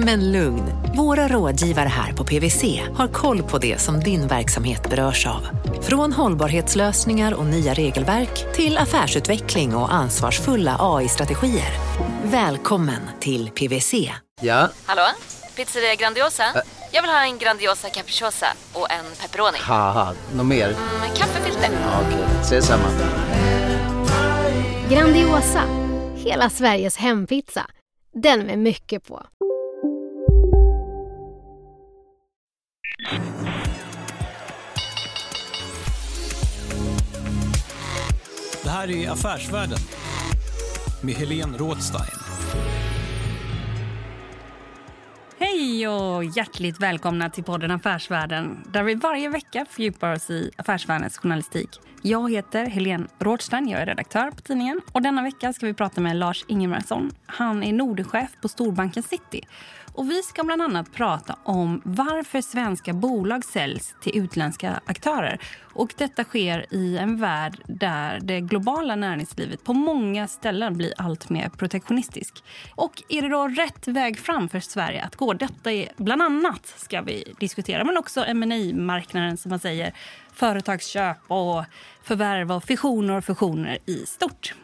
Men lugn, våra rådgivare här på PWC har koll på det som din verksamhet berörs av. Från hållbarhetslösningar och nya regelverk till affärsutveckling och ansvarsfulla AI-strategier. Välkommen till PWC. Ja? Hallå? Pizzeria Grandiosa? Jag vill ha en Grandiosa capriciosa och en pepperoni. Något mer? Med kaffefilter. Ja, Okej, ses samma. Grandiosa, hela Sveriges hempizza. Den med mycket på. Det här är Affärsvärlden med Helene Rådstein. Hej och hjärtligt välkomna till podden Affärsvärlden där vi varje vecka fördjupar oss i affärsvärldens journalistik. Jag heter Helene Rådstein, jag är redaktör på tidningen. Och denna vecka ska vi prata med Lars Ingemarsson. Han är Nordenchef på storbanken City. Och vi ska bland annat prata om varför svenska bolag säljs till utländska aktörer. Och detta sker i en värld där det globala näringslivet på många ställen blir allt mer protektionistisk. Och är det då rätt väg fram för Sverige att gå? Detta är bland annat ska vi diskutera, men också ma marknaden som man säger, företagsköp och förvärv och fusioner och fusioner i stort.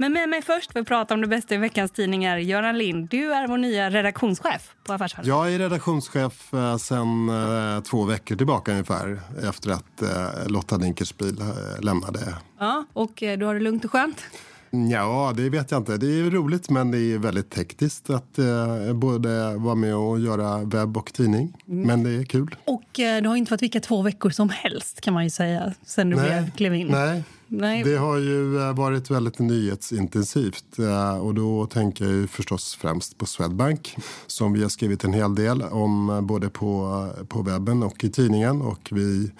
Men med mig först för att prata om det bästa i veckans tidningar, Göran Lind. Du är vår nya redaktionschef på Affärsvärlden. Jag är redaktionschef eh, sedan eh, två veckor tillbaka ungefär efter att eh, Lotta Dinkelspiel eh, lämnade. Ja, och du har det lugnt och skönt? Ja, det vet jag inte. Det är roligt men det är väldigt tekniskt att eh, både vara med och göra webb och tidning. Men det är kul. Och eh, du har inte fått vilka två veckor som helst kan man ju säga sen du blev, klev in. nej. Nej. Det har ju eh, varit väldigt nyhetsintensivt eh, och då tänker jag ju förstås främst på Swedbank som vi har skrivit en hel del om eh, både på, på webben och i tidningen och vi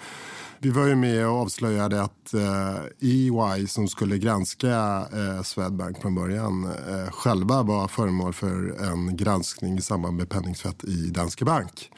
vi var ju med och avslöjade att eh, EY som skulle granska eh, Swedbank från början eh, själva var föremål för en granskning i samband med penningtvätt i Danske Bank.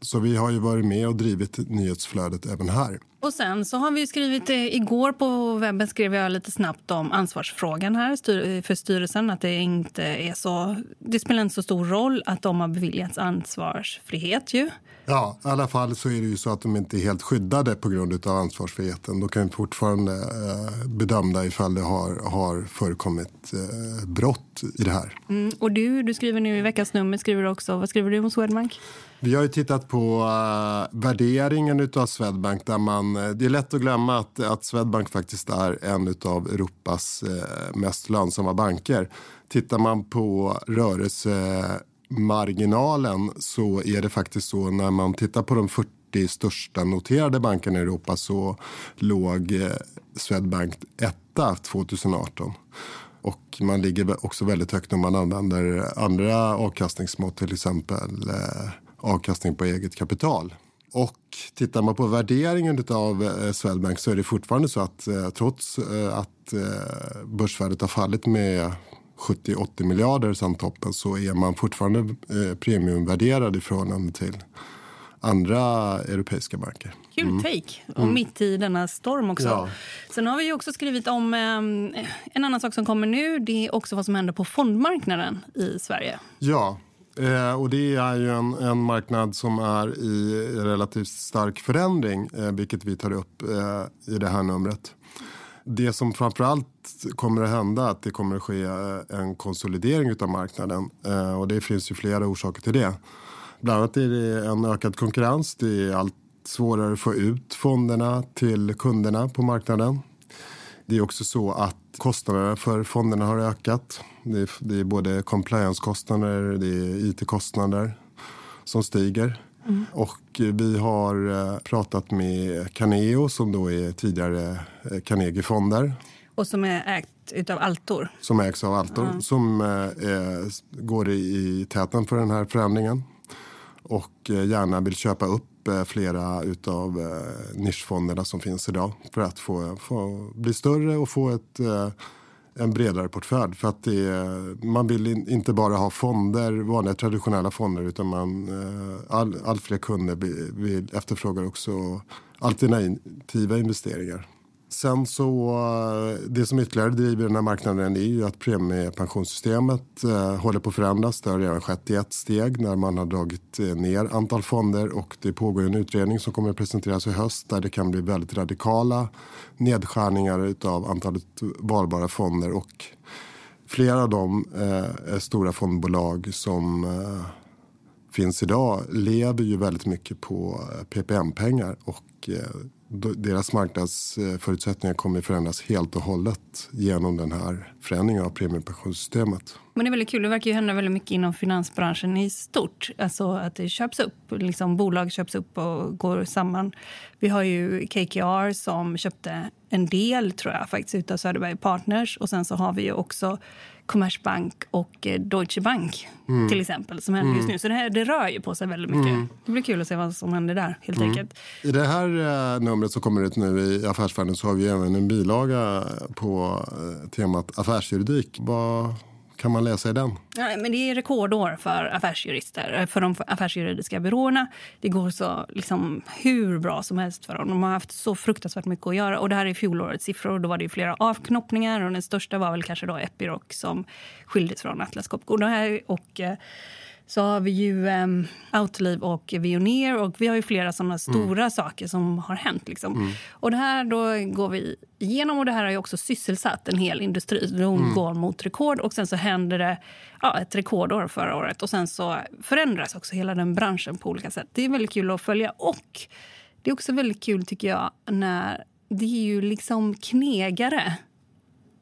Så vi har ju varit med och drivit nyhetsflödet även här. Och sen så har vi skrivit, eh, igår på webben skrev jag lite snabbt om ansvarsfrågan här för styrelsen. Att det inte är så, det spelar inte så stor roll att de har beviljats ansvarsfrihet ju. Ja, i alla fall så är det ju så att de inte är helt skyddade på grund av ansvarsfriheten. Då kan fortfarande eh, bedöma ifall det har, har förekommit eh, brott i det här. Mm, och du, du skriver nu i veckans nummer, skriver också, vad skriver du om Swedbank? Vi har ju tittat på uh, värderingen av Swedbank. Där man, eh, det är lätt att glömma att, att Swedbank faktiskt är en av Europas uh, mest lönsamma banker. Tittar man på rörelsemarginalen så är det faktiskt så när man tittar på de 40 största noterade bankerna i Europa så låg uh, Swedbank etta 2018. Och man ligger också väldigt högt om man använder andra avkastningsmått, till exempel eh, avkastning på eget kapital. Och tittar man på värderingen av eh, Swedbank så är det fortfarande så att eh, trots eh, att börsvärdet har fallit med 70-80 miljarder sedan toppen så är man fortfarande premiumvärderad i förhållande till andra europeiska banker. Kul take. Och mitt i denna storm också. Ja. Sen har vi också skrivit om eh, en annan sak som kommer nu. Det är också vad som händer på fondmarknaden i Sverige. Ja, eh, och det är ju en, en marknad som är i relativt stark förändring, eh, vilket vi tar upp eh, i det här numret. Det som framförallt kommer att hända är att det kommer att ske eh, en konsolidering av marknaden. Eh, och det finns ju flera orsaker till det. Bland annat är det en ökad konkurrens. Det är allt svårare att få ut fonderna till kunderna på marknaden. Det är också så att kostnaderna för fonderna har ökat. Det är, det är både compliance-kostnader, det är it-kostnader som stiger. Och vi har eh, pratat med Caneo som då är tidigare eh, Carnegie-fonder Och som är ägt utav Altor. som ägs av Altor som eh, går i, täten för den här förändringen och eh, gärna vill köpa upp flera eh, nischfonderna som finns idag för att få, få bli större och få ett, en bredare portfölj. För att det är, man vill in, inte bara ha fonder, vanliga traditionella fonder utan man, eh, all, all fler kunder vill, vill efterfrågar också alternativa investeringar. Sen så, eh, det som ytterligare driver den här marknaden är ju att premiepensionssystemet eh, håller på att förändras. Det har redan skett i ett steg när man har dragit eh, ner antal fonder och det pågår en utredning som kommer att presenteras i höst där det kan bli väldigt radikala nedskärningar av antalet valbara fonder och flera av de eh, stora fondbolag som eh, finns idag lever ju väldigt mycket på eh, PPM-pengar och eh, deras marknadsförutsättningar kommer förändras helt och hållet genom den här förändringen av premiepensionssystemet. Men det är väldigt kul. Det verkar ju hända väldigt mycket inom finansbranschen i stort. Alltså att det köps upp. Liksom bolag köps upp och går samman. Vi har ju KKR som köpte en del, tror jag, faktiskt utav Söderberg Partners. Och sen så har vi ju också Commerzbank och eh, Deutsche Bank mm. till exempel som händer mm. just nu. Så det, här, det rör ju på sig väldigt mycket. Mm. Det blir kul att se vad som händer där helt mm. enkelt. I det här uh, numret som kommer ut nu i Affärsvärlden så har vi även en bilaga på uh, temat affärsjuridik. Vad kan man läsa i den? Ja, men det är rekordår för affärsjurister, eh, för de affärsjuridiska byråerna. Det går så liksom, hur bra som helst för dem. De har haft så fruktansvärt mycket att göra. Och det här är fjolårets siffror. Då var det flera avknoppningar och den största var väl kanske då Epiroc som skildes från Atlas Copco. Och, här, och eh, så har vi ju um, Outlive och Veoneer och vi har ju flera sådana mm. stora mm. saker som har hänt. Liksom. Mm. Och det här då går vi igenom och det här har ju också sysselsatt en hel industri. De mm. går mot rekord och sen så händer det ja, ett rekordår förra året och sen så förändras också hela den branschen på olika sätt. Det är väldigt kul att följa och det är också väldigt kul tycker jag när det är ju liksom knegare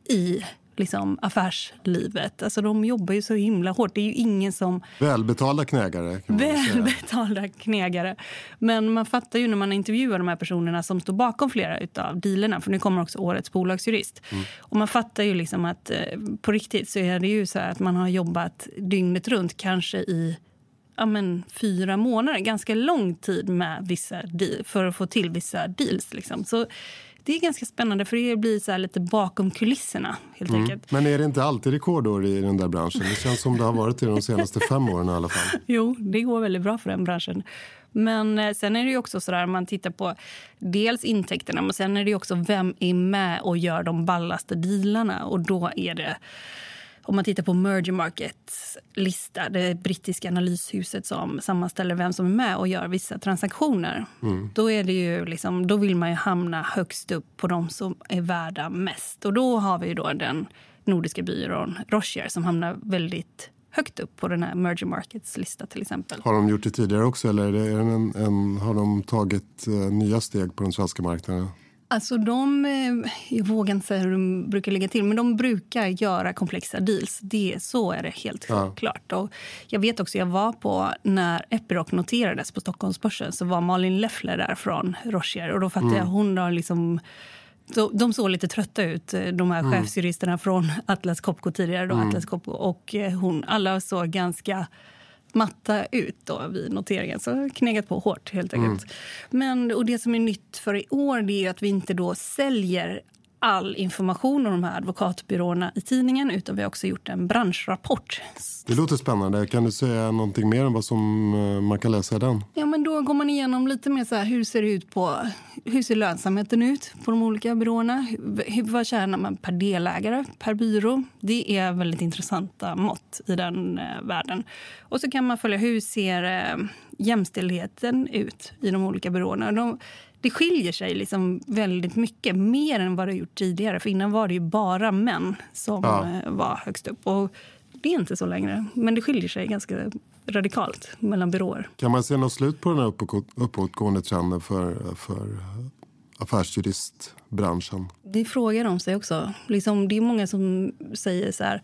i liksom, affärslivet. Alltså, de jobbar ju så himla hårt. Det är ju ingen som... Välbetalda knägare. Välbetalda knägare. Men man fattar ju när man intervjuar de här personerna som står bakom flera av dealerna, för nu kommer också årets bolagsjurist. Mm. Och man fattar ju liksom att eh, på riktigt så är det ju så att man har jobbat dygnet runt, kanske i ja, men, fyra månader, ganska lång tid med vissa för att få till vissa deals. Liksom. Så det är ganska spännande för det blir så lite bakom kulisserna. helt mm. enkelt. Men är det inte alltid rekordår i den där branschen? Det känns som det har varit det de senaste fem åren i alla fall. Jo, det går väldigt bra för den branschen. Men eh, sen är det också så där man tittar på dels intäkterna men sen är det också vem är med och gör de ballaste dealarna och då är det om man tittar på Merger Markets lista, det brittiska analyshuset som sammanställer vem som är med och gör vissa transaktioner. Mm. Då, är det ju liksom, då vill man ju hamna högst upp på de som är värda mest. Och då har vi då den nordiska byrån Rocher som hamnar väldigt högt upp på den här Merger Markets lista till exempel. Har de gjort det tidigare också eller är det en, en, har de tagit uh, nya steg på den svenska marknaden? Alltså de, eh, jag vågar inte säga hur de brukar ligga till, men de brukar göra komplexa deals. Det, så är det helt ja. klart. Och jag vet också, jag var på när Epiroc noterades på Stockholmsbörsen så var Malin Leffler där från Rocher och då fattade mm. jag hon har liksom de såg lite trötta ut, eh, de här mm. chefsjuristerna från Atlas Copco tidigare. Då, mm. Atlas Copco, och eh, hon, alla såg ganska matta ut då vid noteringen. Så knegat på hårt helt enkelt. Mm. Men, och det som är nytt för i år det är att vi inte då säljer all information om de här advokatbyråerna i tidningen utan vi har också gjort en branschrapport. Det låter spännande. Kan du säga någonting mer om vad som eh, man kan läsa i den? Ja, men då går man igenom lite mer så här, hur ser det ut på hur ser lönsamheten ut på de olika byråerna? Hur, vad tjänar man per delägare, per byrå? Det är väldigt intressanta mått i den eh, världen. Och så kan man följa hur ser eh, jämställdheten ut i de olika byråerna. De, det skiljer sig liksom väldigt mycket, mer än vad det gjort tidigare. För innan var det ju bara män som ja. Eh, var högst upp. Och det är inte så längre, men det skiljer sig ganska radikalt mellan byråer. Kan man se något slut på den här uppåtgående trenden för, för affärsjuristbranschen? Det frågar de sig också. Liksom, det är många som säger så här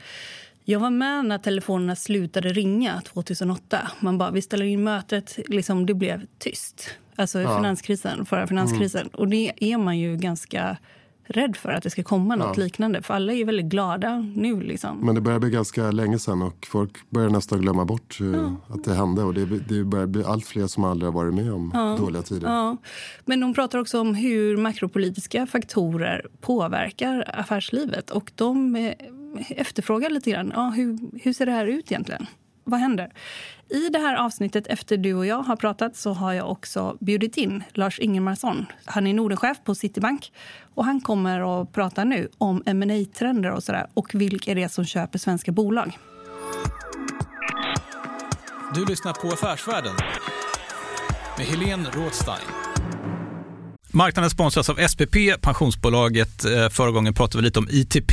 jag var med när telefonerna slutade ringa 2008. Man bara, vi ställer in mötet. Liksom, det blev tyst. Alltså ja. finanskrisen, förra finanskrisen. Mm. Och det är man ju ganska rädd för att det ska komma något Ja. liknande. För alla är väldigt glada nu. Liksom. Men det börjar bli ganska länge sedan och folk börjar nästan glömma bort eh, att det hände. Och det, det börjar bli allt fler som aldrig har varit med om dåliga tider. Ja. Men de pratar också om hur makropolitiska faktorer påverkar affärslivet. Och de eh, efterfrågar lite grann. Ja, hur, hur ser det här ut egentligen? Vad händer? I det här avsnittet efter du och jag har pratat så har jag också bjudit in Lars Ingemarsson. Han är Nordenchef på Citibank och han kommer att prata nu om ma trender och sådär och vilka är det som köper svenska bolag. Du lyssnar på Affärsvärlden med Helene Rådstein. Marknaden sponsras av SPP, pensionsbolaget. Eh, Förra gången pratade vi lite om ITP.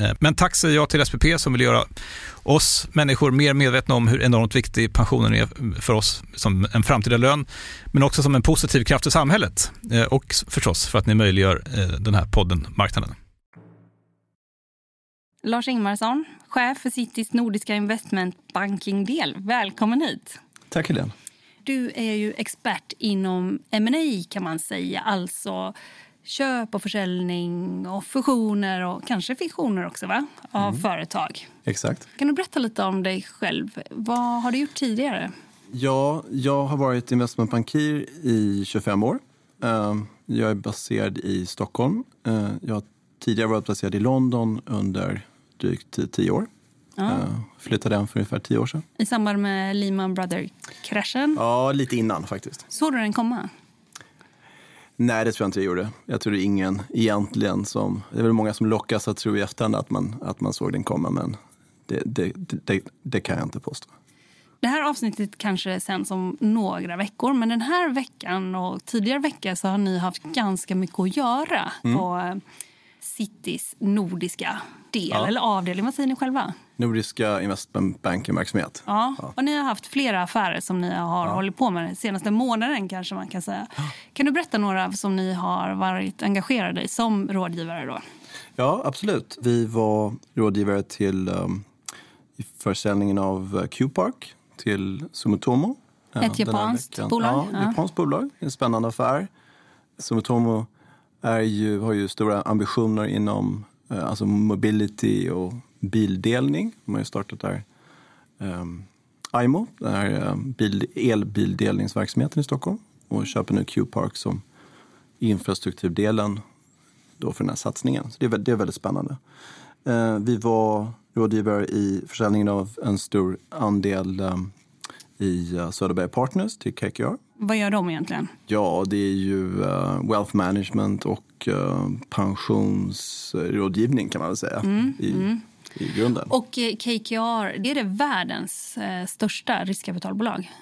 Eh, Men tack säger jag till SPP som vill göra oss människor mer medvetna om hur enormt viktig pensionen är för oss som en framtida lön, men också som en positiv kraft i samhället. Eh, Och förstås för att ni möjliggör eh, den här podden Marknaden. Lars Ingmarsson, chef för Citys nordiska investmentbanking-del. Välkommen hit. Tack Helene. Du är ju expert inom M&A kan man säga, alltså köp och försäljning och fusioner och kanske fiktioner också va? av företag. Exakt. Kan du berätta lite om dig själv? Vad har du gjort tidigare? Ja, jag har varit investmentbankir i 25 år. Eh, Jag är baserad i Stockholm. Eh, Jag har tidigare varit baserad i London under drygt 10 år. Eh, Flyttade hem för ungefär 10 år sedan. I samband med Lehman Brothers-kraschen. Ja, lite innan faktiskt. Såg du den komma? Nej, det tror jag inte jag gjorde. Jag tror det är ingen egentligen som... Det är väl många som lockas att tro i efterhand att man, att man såg den komma, men det, det, det, det kan jag inte påstå. Det här avsnittet kanske sänds om några veckor men den här veckan och tidigare vecka så har ni haft ganska mycket att göra på eh, Citys nordiska del, Ja. eller avdelning. Vad säger ni själva? Nordiska investmentbanking-verksamhet. Ja. Och ni har haft flera affärer som ni har hållit på med den senaste månaden kanske man kan säga. Kan du berätta några som ni har varit engagerade i som rådgivare då? Ja, absolut. Vi var rådgivare till um, försäljningen av uh, Q-Park till Sumitomo. Ett japanskt bolag, Ja, ja. ett japanskt bolag. En spännande affär. Sumitomo är ju, har ju stora ambitioner inom uh, alltså mobility och bildelning. De har ju startat där um, IMO, den här um, bil, elbildelningsverksamheten i Stockholm och köper nu Q-Park som infrastrukturdelen då för den här satsningen. Så det, är, det är väldigt spännande. Eh, vi var rådgivare i försäljningen av en stor andel eh, i uh, Söderberg Partners till KKR. Vad gör de egentligen? Ja, det är ju eh, wealth management och uh, pensionsrådgivning kan man väl säga. I i grunden. Och eh, KKR, är det världens eh, största riskkapitalbolag?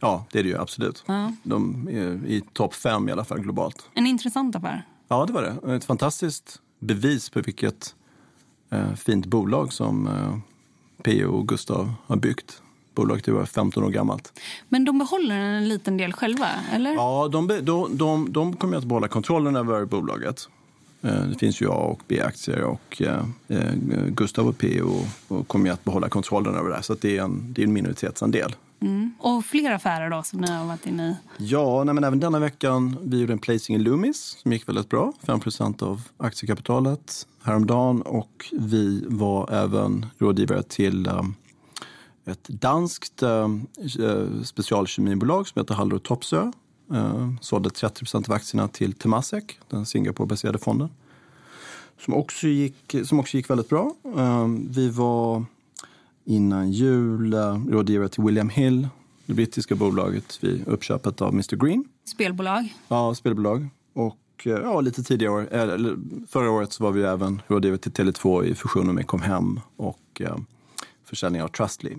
Ja, det är det ju absolut. Ja. De är i topp fem i alla fall globalt. En intressant affär. Ja, det var det. Ett fantastiskt bevis på vilket eh, fint bolag som eh, P.O. och Gustav har byggt. Bolaget är 15 år gammalt. Men de behåller en liten del själva, eller? Ja, de, de, de, de kommer att behålla kontrollen över bolaget. Eh, Det finns ju A och B-aktier och eh, eh, Gustav och P.O. och kommer att behålla kontrollen över det här. Så det är en, det är en minoritetsandel. Mm. Och fler affärer då som ni har varit inne i? Ja, nej, men även denna veckan vi gjorde en placing i Loomis som gick väldigt bra. 5% av aktiekapitalet häromdagen. Och vi var även rådgivare till um, ett danskt specialkemibolag som heter Hallro Topsö. Uh, sålde 30 av aktierna till Temasek, den Singapore-baserade fonden. Som också gick, som också gick väldigt bra. Um, vi var innan jul uh, rådgivare till William Hill, det brittiska bolaget vid uppköpet av Mr Green. Spelbolag? Ja, spelbolag. Och eh, ja, lite tidigare år, eller förra året så var vi även rådgivare till Tele2 i fusionen med Comhem och eh, försäljning av Trustly.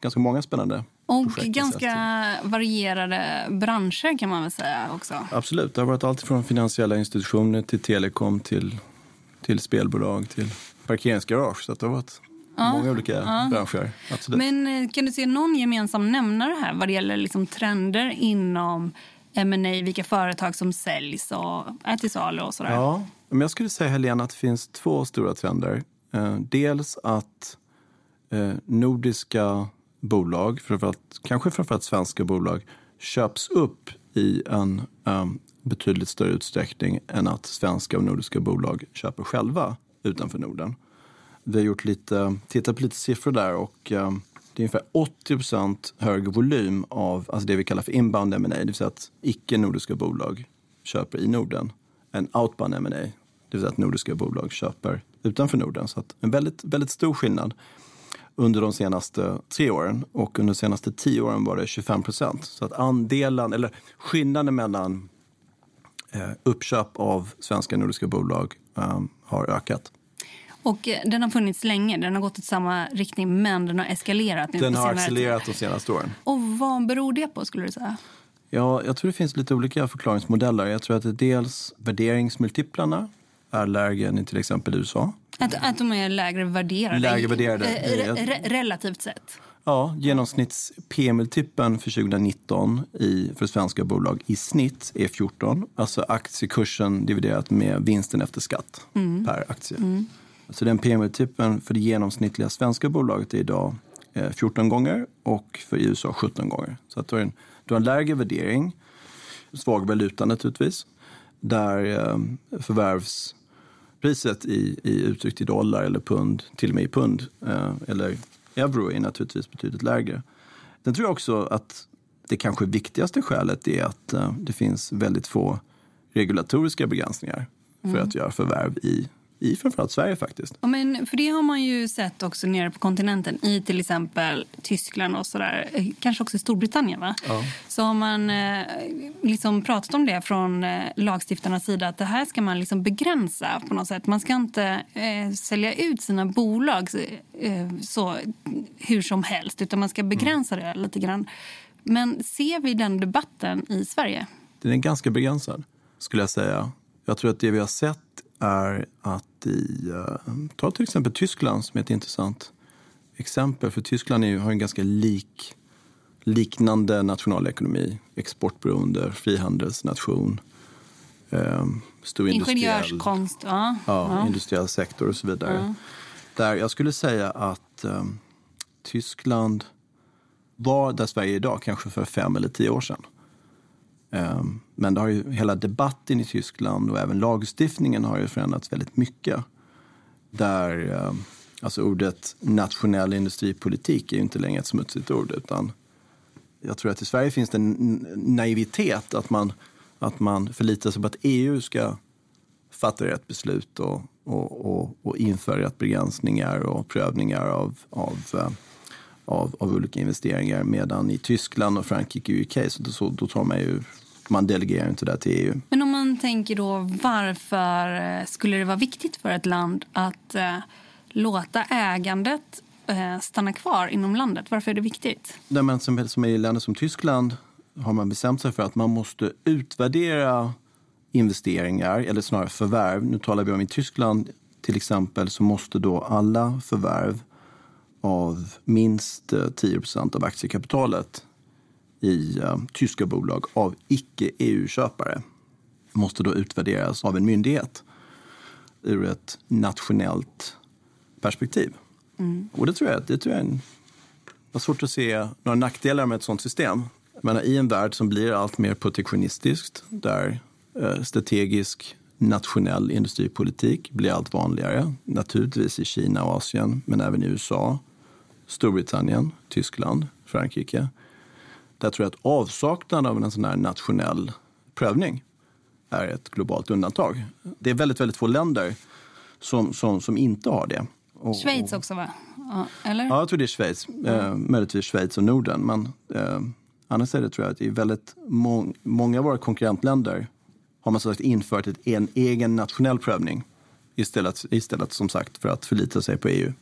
Ganska många spännande Och ganska varierade branscher kan man väl säga också. Absolut, det har varit allt från finansiella institutioner till telekom till, till spelbolag till parkeringsgarage. Så att det har varit många olika branscher. Absolut. Men eh, kan du se någon gemensam nämnare här vad det gäller liksom trender inom M&A, vilka företag som säljs och är till salu och sådär? Ja, men jag skulle säga Helena att det finns två stora trender. Eh, dels att eh, nordiska bolag, framförallt, kanske framförallt svenska bolag, köps upp i en um, betydligt större utsträckning än att svenska och nordiska bolag köper själva utanför Norden. Vi har gjort lite, tittat på lite siffror där och um, det är ungefär 80% högre volym av alltså det vi kallar för inbound M&A, det vill säga att icke-nordiska bolag köper i Norden, än outbound M&A, det vill säga att nordiska bolag köper utanför Norden. Så att en väldigt, väldigt stor skillnad under de senaste tre åren och under de senaste tio åren var det 25 procent. Så att andelen, eller skillnaden mellan eh, uppköp av svenska nordiska bolag eh, har ökat. Och eh, den har funnits länge, den har gått i samma riktning men den har eskalerat Den har accelererat de senaste åren. Och vad beror det på skulle du säga? Ja, jag tror det finns lite olika förklaringsmodeller. Jag tror att det dels värderingsmultiplarna är lägre än i till exempel USA. Att, att de är lägre värderade? Lägre värderade. Eh, re, re, relativt sett? Ja, genomsnitts P-multipeln för 2019 i, för svenska bolag i snitt är 14. Alltså aktiekursen dividerat med vinsten efter skatt per aktie. Så den P-multipeln för det genomsnittliga svenska bolaget är idag eh, 14 gånger och för USA 17 gånger. Så att du, har en, du har en lägre värdering, svag valuta naturligtvis, där eh, förvärvspriset i, i uttryckt i dollar eller pund, till och med i pund eh, eller euro är naturligtvis betydligt lägre. Sen tror jag också att det kanske viktigaste skälet är att eh, det finns väldigt få regulatoriska begränsningar för att göra förvärv i, i framförallt Sverige faktiskt. Ja, men för det har man ju sett också nere på kontinenten i till exempel Tyskland och sådär. Eh, Kanske också Storbritannien va? Så har man eh, liksom pratat om det från eh, lagstiftarnas sida att det här ska man liksom begränsa på något sätt. Man ska inte eh, sälja ut sina bolag eh, så hur som helst utan man ska begränsa det lite grann. Men ser vi den debatten i Sverige? Den är ganska begränsad skulle jag säga. Jag tror att det vi har sett är att i, eh, ta till exempel Tyskland som är ett intressant exempel. För Tyskland är, har en ganska lik, liknande nationalekonomi. Exportberoende, frihandelsnation, eh, stor Ingenjörskonst, ja. ja, industriell sektor och så vidare. Där jag skulle säga att eh, Tyskland var där Sverige är idag, kanske för fem eller tio år sedan. Ehm, men det har ju, hela debatten i Tyskland och även lagstiftningen har ju förändrats väldigt mycket. Där ehm, alltså ordet nationell industripolitik är ju inte längre ett smutsigt ord utan jag tror att i Sverige finns det en naivitet att man, att man förlitar sig på att EU ska fatta rätt beslut och, och, och, och införa rätt begränsningar och prövningar av, av, eh, av, av olika investeringar. Medan i Tyskland och Frankrike och UK så, så då tar man ju, man delegerar inte det till EU. Men om man tänker då varför eh, skulle det vara viktigt för ett land att eh, låta ägandet eh, stanna kvar inom landet? Varför är det viktigt? Nej, men som, som I länder som Tyskland har man bestämt sig för att man måste utvärdera investeringar, eller snarare förvärv. Nu talar vi om i Tyskland till exempel så måste då alla förvärv av minst 10 procent av aktiekapitalet i uh, tyska bolag av icke-EU-köpare måste då utvärderas av en myndighet ur ett nationellt perspektiv. Mm. Och det tror jag, det tror jag är en, det är svårt att se några nackdelar med ett sådant system. Jag menar, I en värld som blir allt mer protektionistiskt där eh, strategisk nationell industripolitik blir allt vanligare. Naturligtvis i Kina och Asien, men även i USA, Storbritannien, Tyskland, Frankrike. Där tror jag att avsaknaden av en sån här nationell prövning är ett globalt undantag. Det är väldigt, väldigt få länder som, som, som inte har det. Och, Schweiz också va? Eller? Ja, jag tror det är Schweiz. Mm. Eh, möjligtvis Schweiz och Norden. Men eh, annars är det tror jag att i väldigt må många av våra konkurrentländer har man så sagt infört ett, en egen nationell prövning istället, istället som sagt för att förlita sig på EU.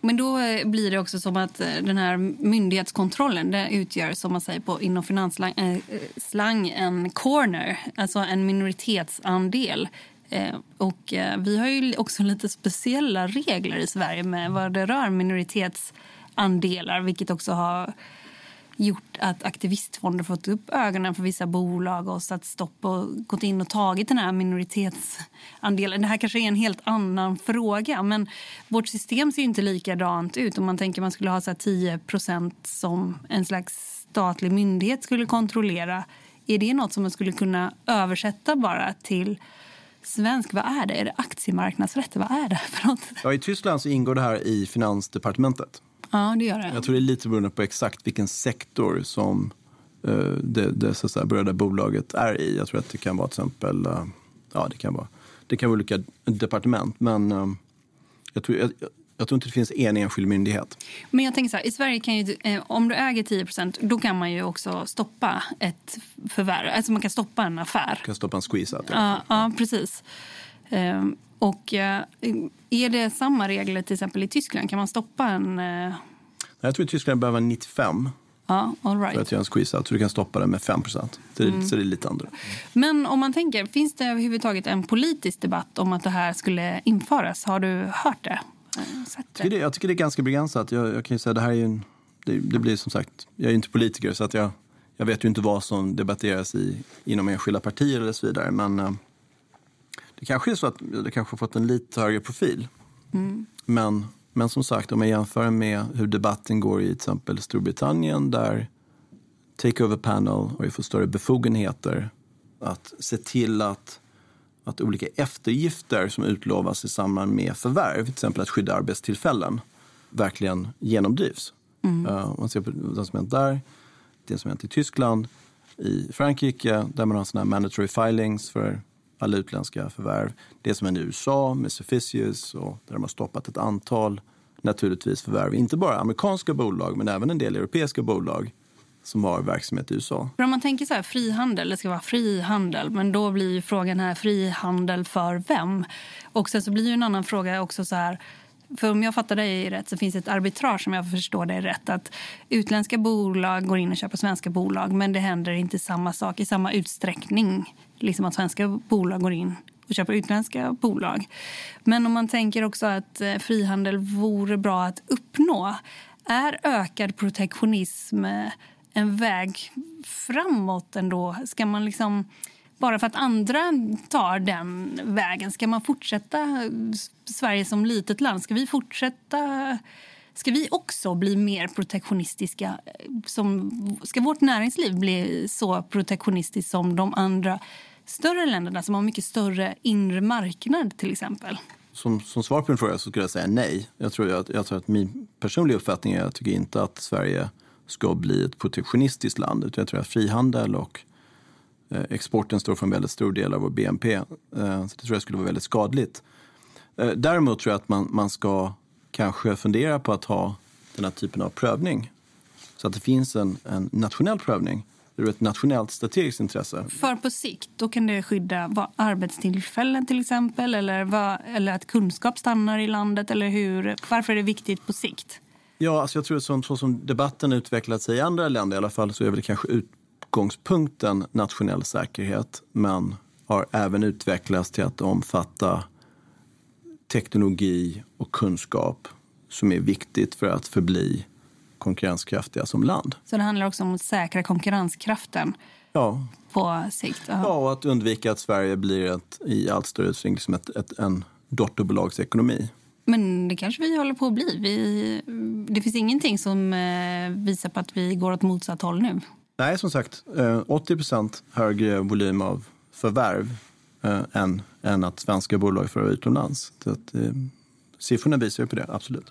Men då eh, blir det också som att eh, den här myndighetskontrollen det utgör som man säger på, inom finansslang äh, en corner, alltså en minoritetsandel. Eh, och eh, vi har ju också lite speciella regler i Sverige med vad det rör minoritetsandelar vilket också har gjort att aktivistfonder fått upp ögonen för vissa bolag och satt stopp och gått in och tagit den här minoritetsandelen. Det här kanske är en helt annan fråga, men vårt system ser inte likadant ut. Om man tänker man skulle ha så 10% som en slags statlig myndighet skulle kontrollera. Är det något som man skulle kunna översätta bara till svensk, vad är det? Är det aktiemarknadsrätt? Vad är det för något? Ja, I Tyskland så ingår det här i Finansdepartementet. Ja, det gör det. Jag tror det är lite beroende på exakt vilken sektor som uh, det, det så säga, berörda bolaget är i. Jag tror att det kan vara till exempel, uh, ja det kan vara, det kan vara olika departement. Men uh, jag, tror, jag, jag tror inte det finns en enskild myndighet. Men jag tänker så här, i Sverige kan ju, eh, om du äger 10% då kan man ju också stoppa ett förvärv. Alltså man kan stoppa en affär. Du kan stoppa en squeeze Ja, ja, precis. Eh, och eh, är det samma regler till exempel i Tyskland? Kan man stoppa en... Eh... Jag tror i Tyskland behöver 95 Ja, all right. För att göra en squeeze-out. Så du kan stoppa den med 5 procent. Så, mm. så det är lite annorlunda. Men om man tänker, finns det överhuvudtaget en politisk debatt om att det här skulle införas? Har du hört det? Jag tycker det, jag tycker det är ganska begränsat. Jag, jag kan säga det här är en, det, det, blir som sagt, jag är inte politiker så att jag, jag vet ju inte vad som debatteras i, inom enskilda partier eller så vidare. Men det kanske är så att det kanske har fått en lite högre profil. Mm. Men, men som sagt, om jag jämför med hur debatten går i till exempel Storbritannien där Takeover Panel har ju fått större befogenheter att se till att att olika eftergifter som utlovas i samband med förvärv, till exempel att skydda arbetstillfällen, verkligen genomdrivs. Mm. Uh, man ser på vad som hänt där, det som hänt i Tyskland, i Frankrike där man har såna här mandatory filings för alla utländska förvärv. Det som händer i USA med Sufficius och där de har stoppat ett antal naturligtvis förvärv, inte bara amerikanska bolag men även en del europeiska bolag som har verksamhet i USA. För om man tänker så här, frihandel, det ska vara frihandel, men då blir ju frågan här frihandel för vem? Och sen så blir ju en annan fråga också så här, för om jag fattar dig rätt så finns det ett arbitrage som jag förstår dig rätt. Att utländska bolag går in och köper svenska bolag men det händer inte samma sak i samma utsträckning. Liksom att svenska bolag går in och köper utländska bolag. Men om man tänker också att eh, frihandel vore bra att uppnå. Är ökad protektionism eh, en väg framåt ändå? Ska man liksom, bara för att andra tar den vägen, ska man fortsätta eh, Sverige som litet land? Ska vi fortsätta Ska vi också bli mer protektionistiska? Som, ska vårt näringsliv bli så protektionistiskt som de andra större länderna som har mycket större inre marknad till exempel? Som, som svar på din fråga så skulle jag säga nej. Jag tror, jag, jag tror att min personliga uppfattning är att jag inte att Sverige ska bli ett protektionistiskt land. Utan jag tror att frihandel och eh, exporten står för en väldigt stor del av vår BNP. Eh, så det tror jag skulle vara väldigt skadligt. Eh, däremot tror jag att man, man ska kanske fundera på att ha den här typen av prövning. Så att det finns en, en nationell prövning ur ett nationellt strategiskt intresse. För på sikt, då kan det skydda vad, arbetstillfällen till exempel eller, vad, eller att kunskap stannar i landet eller hur? Varför är det viktigt på sikt? Ja, alltså jag tror som, så som debatten utvecklat sig i andra länder i alla fall så är väl kanske utgångspunkten nationell säkerhet men har även utvecklats till att omfatta teknologi och kunskap som är viktigt för att förbli konkurrenskraftiga som land. Så det handlar också om att säkra konkurrenskraften ja. på sikt? Aha. Ja, och att undvika att Sverige blir ett, i allt större utsträckning liksom ett, ett, en dotterbolagsekonomi. Men det kanske vi håller på att bli. Vi, det finns ingenting som eh, visar på att vi går åt motsatt håll nu. Nej, som sagt, 80 eh, högre volym av förvärv eh, än, än att svenska bolag förvärvar utomlands. Så att, siffrorna visar ju på det, absolut.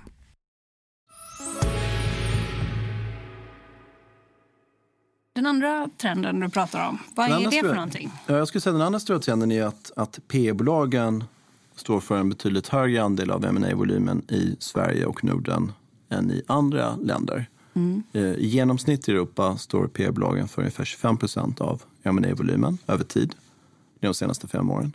Den andra trenden du pratar om, vad den är det för någonting? Jag skulle säga den andra stora trenden är att, att P-bolagen står för en betydligt högre andel av ma volymen i Sverige och Norden än i andra länder. Mm. I genomsnitt i Europa står P-bolagen för ungefär 25 procent av ma volymen över tid, de senaste fem åren.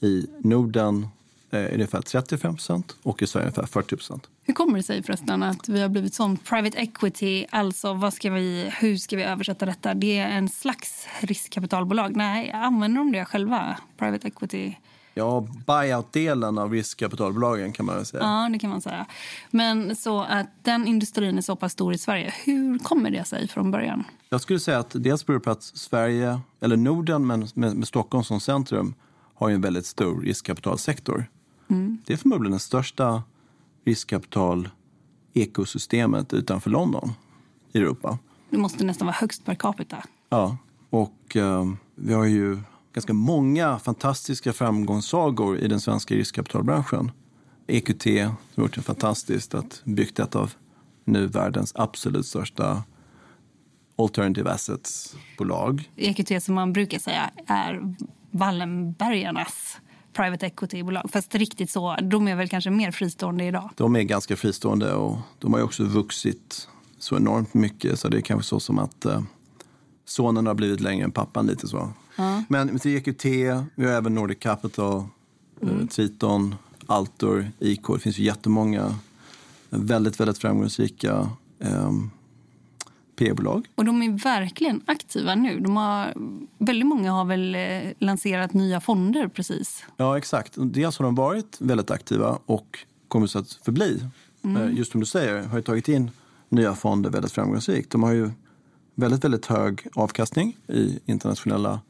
I Norden det ungefär 35 procent och i Sverige ungefär 40 procent. Hur kommer det sig förresten att vi har blivit sån private equity? Alltså, vad ska vi, hur ska vi översätta detta? Det är en slags riskkapitalbolag. Nej, använder de det själva? Private equity? Ja, buyout-delen av riskkapitalbolagen kan man säga. Ja, det kan man säga. Men så att den industrin är så pass stor i Sverige, hur kommer det sig från början? Jag skulle säga att dels beror på att Sverige, eller Norden, men med, med Stockholm som centrum, har en väldigt stor riskkapitalsektor. Mm. Det är förmodligen den största riskkapital-ekosystemet utanför London i Europa. Det måste nästan vara högst per capita. Ja, och uh, vi har ju ganska många fantastiska framgångssagor i den svenska riskkapitalbranschen. EQT har gjort det fantastiskt att byggt ett av nu världens absolut största alternative assets-bolag. EQT som man brukar säga är Wallenbergarnas private equity-bolag. Fast riktigt så, de är väl kanske mer fristående idag? De är ganska fristående och de har också vuxit så enormt mycket så det är kanske så som att eh, sonen har blivit längre än pappan lite så. Ja. Men till EQT, vi har även Nordic Capital, eh, mm. Triton, Altor, IK. Det finns ju jättemånga väldigt, väldigt framgångsrika eh, P-bolag. Och de är verkligen aktiva nu. De har, väldigt många har väl eh, lanserat nya fonder precis. Ja, exakt. Dels har de varit väldigt aktiva och kommer så att förbli. Mm. Eh, just som du säger, har ju tagit in nya fonder väldigt framgångsrikt. De har ju väldigt, väldigt hög avkastning i internationella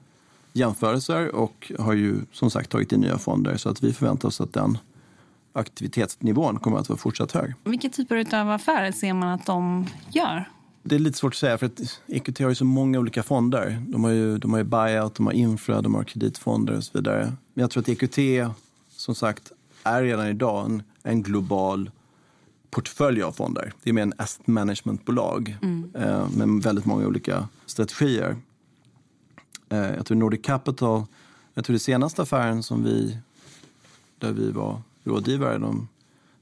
jämförelser och har ju som sagt tagit in nya fonder så att vi förväntar oss att den aktivitetsnivån kommer att vara fortsatt hög. Vilka typer av affärer ser man att de gör? Det är lite svårt att säga för att EQT har ju så många olika fonder. De har ju, de har ju buyout, de har infra, de har kreditfonder och så vidare. Men jag tror att EQT som sagt är redan idag en, en global portfölj av fonder. Det är mer en asset managementbolag mm. eh, med väldigt många olika strategier. Eh, jag tror Nordic Capital, jag tror det senaste affären som vi, där vi var rådgivare, de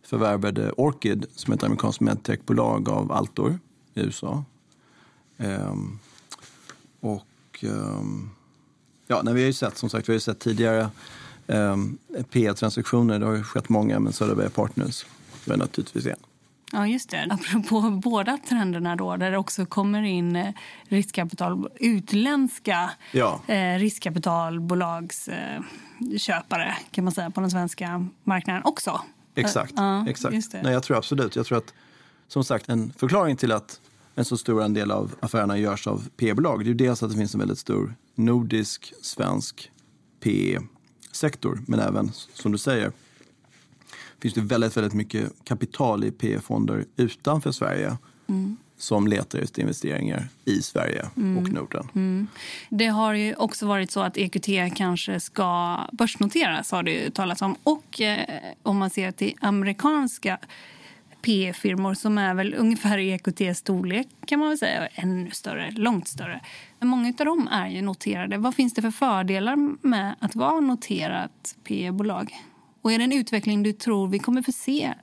förvärvade Orchid som är ett amerikanskt medtechbolag av Altor i USA. Um, och um, ja, när vi har ju sett, som sagt, vi har ju sett tidigare um, P-transaktioner. Det har ju skett många, men Söderberg Partners var naturligtvis en. Ja, just det. Apropå båda trenderna då, där det också kommer in eh, riskkapital, utländska ja. eh, riskkapitalbolagsköpare eh, kan man säga på den svenska marknaden också. Exakt. Ja, exakt. Nej, jag tror absolut. Jag tror att, som sagt, en förklaring till att en så stor andel av affärerna görs av P-bolag, det är dels att det finns en väldigt stor nordisk, svensk P-sektor, men även, som du säger, finns det väldigt, väldigt mycket kapital i P-fonder utanför Sverige. Mm som letar efter investeringar i Sverige mm. och Norden. Mm. Det har ju också varit så att EQT kanske ska börsnoteras, har det talats om. Och eh, om man ser till amerikanska PE-firmor som är väl ungefär i EQTs storlek kan man väl säga, ännu större, långt större. Men många av dem är ju noterade. Vad finns det för fördelar med att vara noterat PE-bolag? Och är det en utveckling du tror vi kommer få se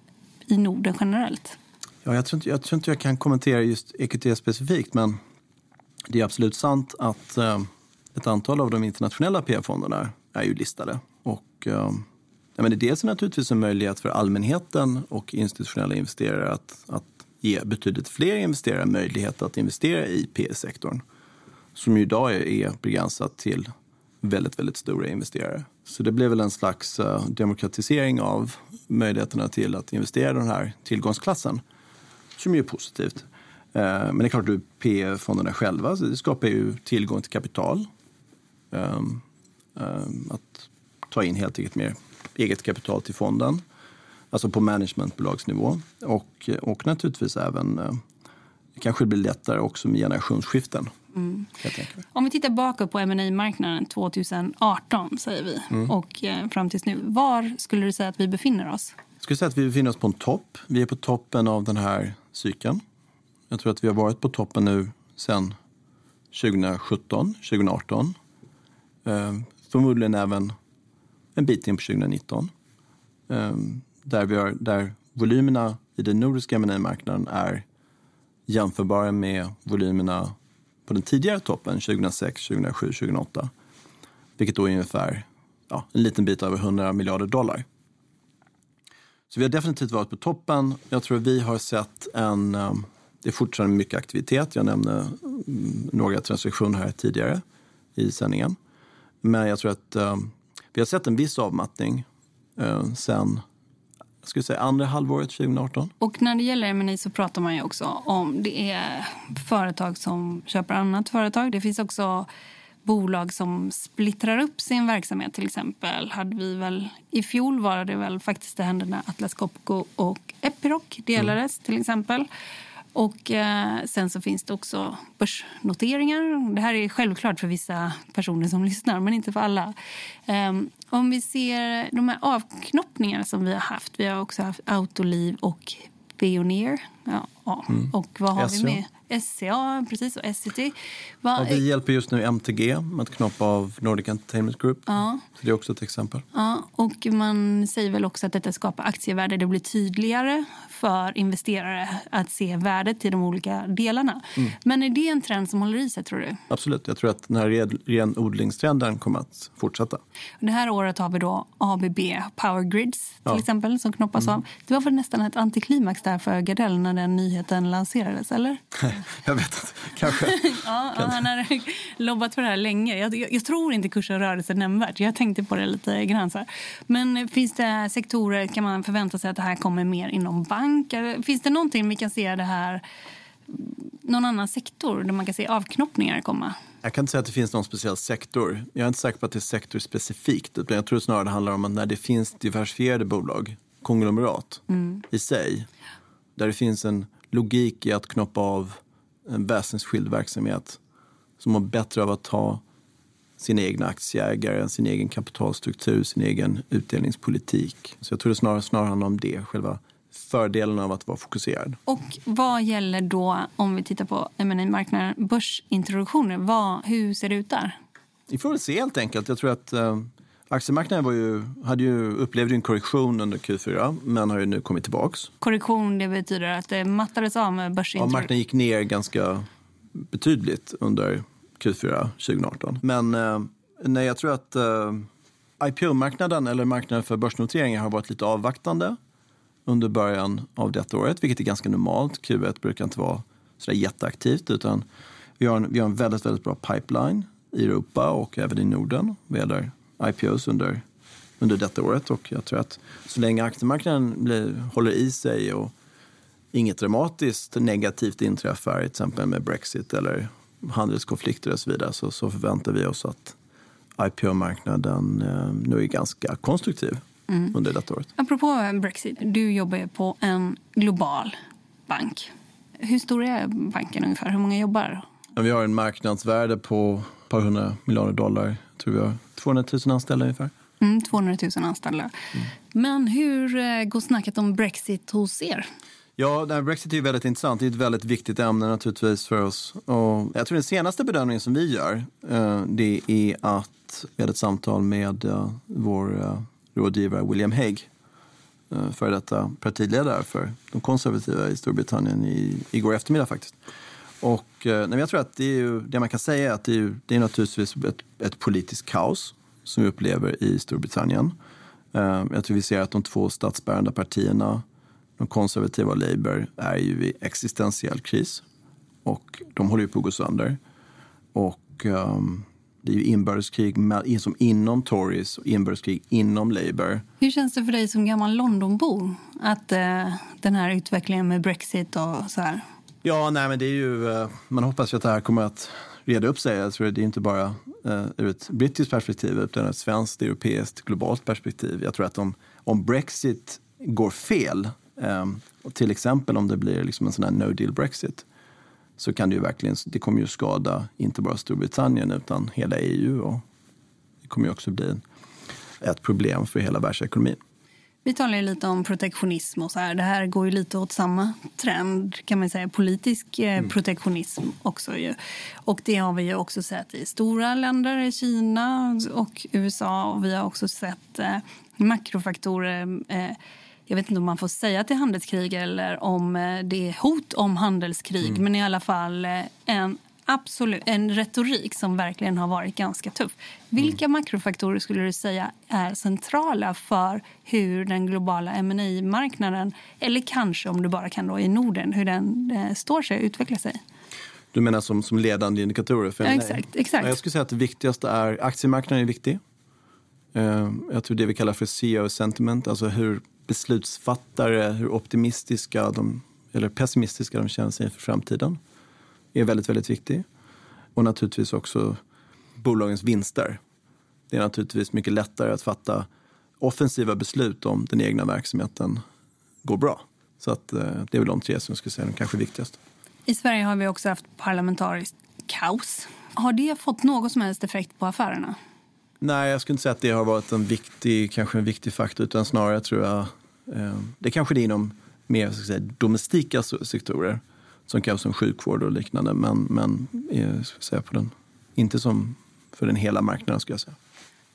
i Norden generellt? Ja, jag, tror inte, jag tror inte jag kan kommentera just EQT specifikt, men det är absolut sant att eh, ett antal av de internationella PE-fonderna är ju listade. Och, eh, ja, men det dels är naturligtvis en möjlighet för allmänheten och institutionella investerare att, att ge betydligt fler investerare möjlighet att investera i PE-sektorn som ju idag är, begränsat till väldigt, väldigt stora investerare. Så det blev väl en slags uh, demokratisering av möjligheterna till att investera i den här tillgångsklassen som ju är positivt. Uh, men det är klart, PE-fonderna själva det skapar ju tillgång till kapital. Um, um, att ta in helt enkelt mer eget kapital till fonden. Alltså på managementbolagsnivå. Och, och naturligtvis även, uh, det kanske blir lättare också med generationsskiften. Mm. Om vi tittar bakåt på ma marknaden 2018 säger vi mm. och eh, fram tills nu. Var skulle du säga att vi befinner oss? Jag skulle säga att vi befinner oss på en topp. Vi är på toppen av den här cykeln. Jag tror att vi har varit på toppen nu sedan 2017, 2018. Eh, förmodligen även en bit in på 2019. Ehm, där, vi har, där volymerna i den nordiska ma marknaden är jämförbara med volymerna på den tidigare toppen 2006, 2007, 2008. Vilket då är ungefär ja, en liten bit över 100 miljarder dollar. Så vi har definitivt varit på toppen. Jag tror vi har sett en... Ehm, det är fortfarande mycket aktivitet. Jag nämnde mm, några transaktioner här tidigare i sändningen. Men jag tror att ehm, vi har sett en viss avmattning uh, sen jag skulle säga andra halvåret 2018. Och när det gäller M&A så pratar man ju också om det är företag som köper annat företag. Det finns också bolag som splittrar upp sin verksamhet. Till exempel hade vi väl i fjol var det väl faktiskt det hände när Atlas Copco och Epiroc delades mm. till exempel. Och eh, sen så finns det också börsnoteringar. Det här är självklart för vissa personer som lyssnar, men inte för alla. Eh, om vi ser de här avknoppningarna som vi har haft. Vi har också haft Autoliv och Veoneer. Ja, ja. Mm. Och vad har SCA. vi med? SCA precis, och Essity. Ja, vi hjälper just nu MTG med att knoppa av Nordic Entertainment Group. Ja. Så det är också ett exempel. Ja, och man säger väl också att detta skapar aktievärde. Det blir tydligare för investerare att se värdet i de olika delarna. Mm. Men är det en trend som håller i sig tror du? Absolut. Jag tror att den här renodlingstrenden kommer att fortsätta. Det här året har vi då ABB Power Grids till ja. exempel som knoppas mm. av. Det var väl nästan ett antiklimax där för Gardell när den nyheten lanserades, eller? jag vet inte. Kanske. ja, ja, han har lobbat för det här länge. Jag, jag, jag, tror inte kursen rörde sig nämnvärt. Jag tänkte på det lite grann. Men finns det sektorer, kan man förvänta sig att det här kommer mer inom bank? Finns det någonting vi kan se det här någon annan sektor där man kan se avknoppningar komma? Jag kan inte säga att det finns någon speciell sektor. Jag är inte säker på att det är sektorspecifikt. jag tror snarare det handlar om att när det finns diversifierade bolag, konglomerat mm. i sig, där det finns en logik i att knoppa av en väsensskild verksamhet som mår bättre av att ha sina egna aktieägare, sin egen kapitalstruktur, sin egen utdelningspolitik. Så jag tror det snarare, snarare handlar om det, själva fördelen av att vara fokuserad. Och vad gäller då, om vi tittar på ma marknaden börsintroduktioner, vad, hur ser det ut där? Vi får väl se helt enkelt. Jag tror att eh, aktiemarknaden var ju, hade ju, upplevde en korrektion under Q4 men har ju nu kommit tillbaks. Korrektion det betyder att det mattades av med börsintroduktion? Ja, marknaden gick ner ganska betydligt under Q4 2018. Men eh, nej, jag tror att eh, IPO-marknaden eller marknaden för börsnoteringar har varit lite avvaktande under början av detta året, vilket är ganska normalt. Q1 brukar inte vara så jätteaktivt utan vi har, en, vi har en väldigt, väldigt bra pipeline i Europa och även i Norden vad gäller IPOs under, under detta året. Och jag tror att så länge aktiemarknaden blir, håller i sig och inget dramatiskt negativt inträffar, till exempel med Brexit eller handelskonflikter och så vidare, så, så förväntar vi oss att IPO-marknaden eh, nu är ganska konstruktiv mm. under detta året. Apropå Brexit, du jobbar ju på en global bank. Hur stor är banken ungefär? Hur många jobbar? Vi har en marknadsvärde på ett par hundra miljarder dollar. Jag tror har 200 000 anställda ungefär. Mm, 200 000 anställda. Mm. Men hur eh, går snacket om Brexit hos er? Ja, Brexit är väldigt intressant. Det är ett väldigt viktigt ämne naturligtvis för oss. Och jag tror den senaste bedömningen som vi gör, eh, det är att vi hade ett samtal med eh, vår rådgivare William Hague, för detta partiledare för de konservativa i Storbritannien i, igår eftermiddag faktiskt. Och eh, nej, jag tror att det, är ju, det man kan säga är att det är, det är naturligtvis ett, ett politiskt kaos som vi upplever i Storbritannien. Eh, jag tror vi ser att de två statsbärande partierna, de konservativa och Labour, är ju i existentiell kris. Och de håller ju på att gå sönder. Och um, det är ju inbördeskrig med, som inom Tories och inbördeskrig inom Labour. Hur känns det för dig som gammal Londonbo att uh, den här utvecklingen med Brexit och så här? Ja, nej, men det är ju, eh, man hoppas ju att det här kommer att reda upp sig. Jag tror det är inte bara uh, ur ett brittiskt perspektiv utan ett svenskt, europeiskt, globalt perspektiv. Jag tror att om, om Brexit går fel, um, till exempel om det blir liksom en sån här no deal Brexit, så kan det ju verkligen, det kommer ju skada inte bara Storbritannien utan hela EU och det kommer ju också bli ett problem för hela världsekonomin. Vi talar lite om protektionism och så här. Det här går ju lite åt samma trend kan man säga. Politisk eh, mm. protektionism också ju. Och det har vi ju också sett i stora länder, i Kina och USA. Och vi har också sett eh, makrofaktorer eh, jag vet inte om man får säga till handelskrig eller om eh, det är hot om handelskrig. Mm. Men i alla fall eh, en, absolut, en retorik som verkligen har varit ganska tuff. Vilka mm. makrofaktorer skulle du säga är centrala för hur den globala M&A marknaden eller kanske om du bara kan då i Norden, hur den eh, står sig och utvecklar sig? Du menar som, som ledande indikatorer? För ja, exakt, exakt. Jag skulle säga att det viktigaste är aktiemarknaden är viktig. Jag tror det vi kallar för CEO sentiment, alltså hur beslutsfattare, hur optimistiska de, eller pessimistiska de känner sig inför framtiden är väldigt, väldigt viktig. Och naturligtvis också bolagens vinster. Det är naturligtvis mycket lättare att fatta offensiva beslut om den egna verksamheten går bra. Så att, eh, det är väl de tre som jag skulle säga är de kanske viktigaste. I Sverige har vi också haft parlamentariskt kaos. Har det fått någon som helst effekt på affärerna? Nej, jag skulle inte säga att det har varit en viktig, kanske en viktig faktor, utan snarare tror jag eh, det kanske det är inom mer ska säga, domestika sektorer, som kanske som sjukvård och liknande, men, men eh, säga, på den, inte som för den hela marknaden skulle jag säga.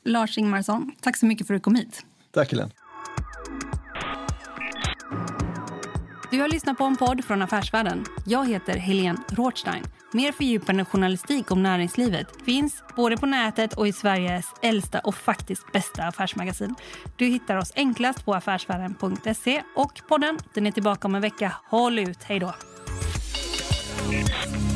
Lars Ingmarsson, tack så mycket för att du kom hit. Tack Helene. Du har lyssnat på en podd från Affärsvärlden. Jag heter Helene Rothstein. Mer fördjupande journalistik om näringslivet finns både på nätet och i Sveriges äldsta och faktiskt bästa affärsmagasin. Du hittar oss enklast på affärsvärlden.se och podden den är tillbaka om en vecka. Håll ut, hej då! Thank you.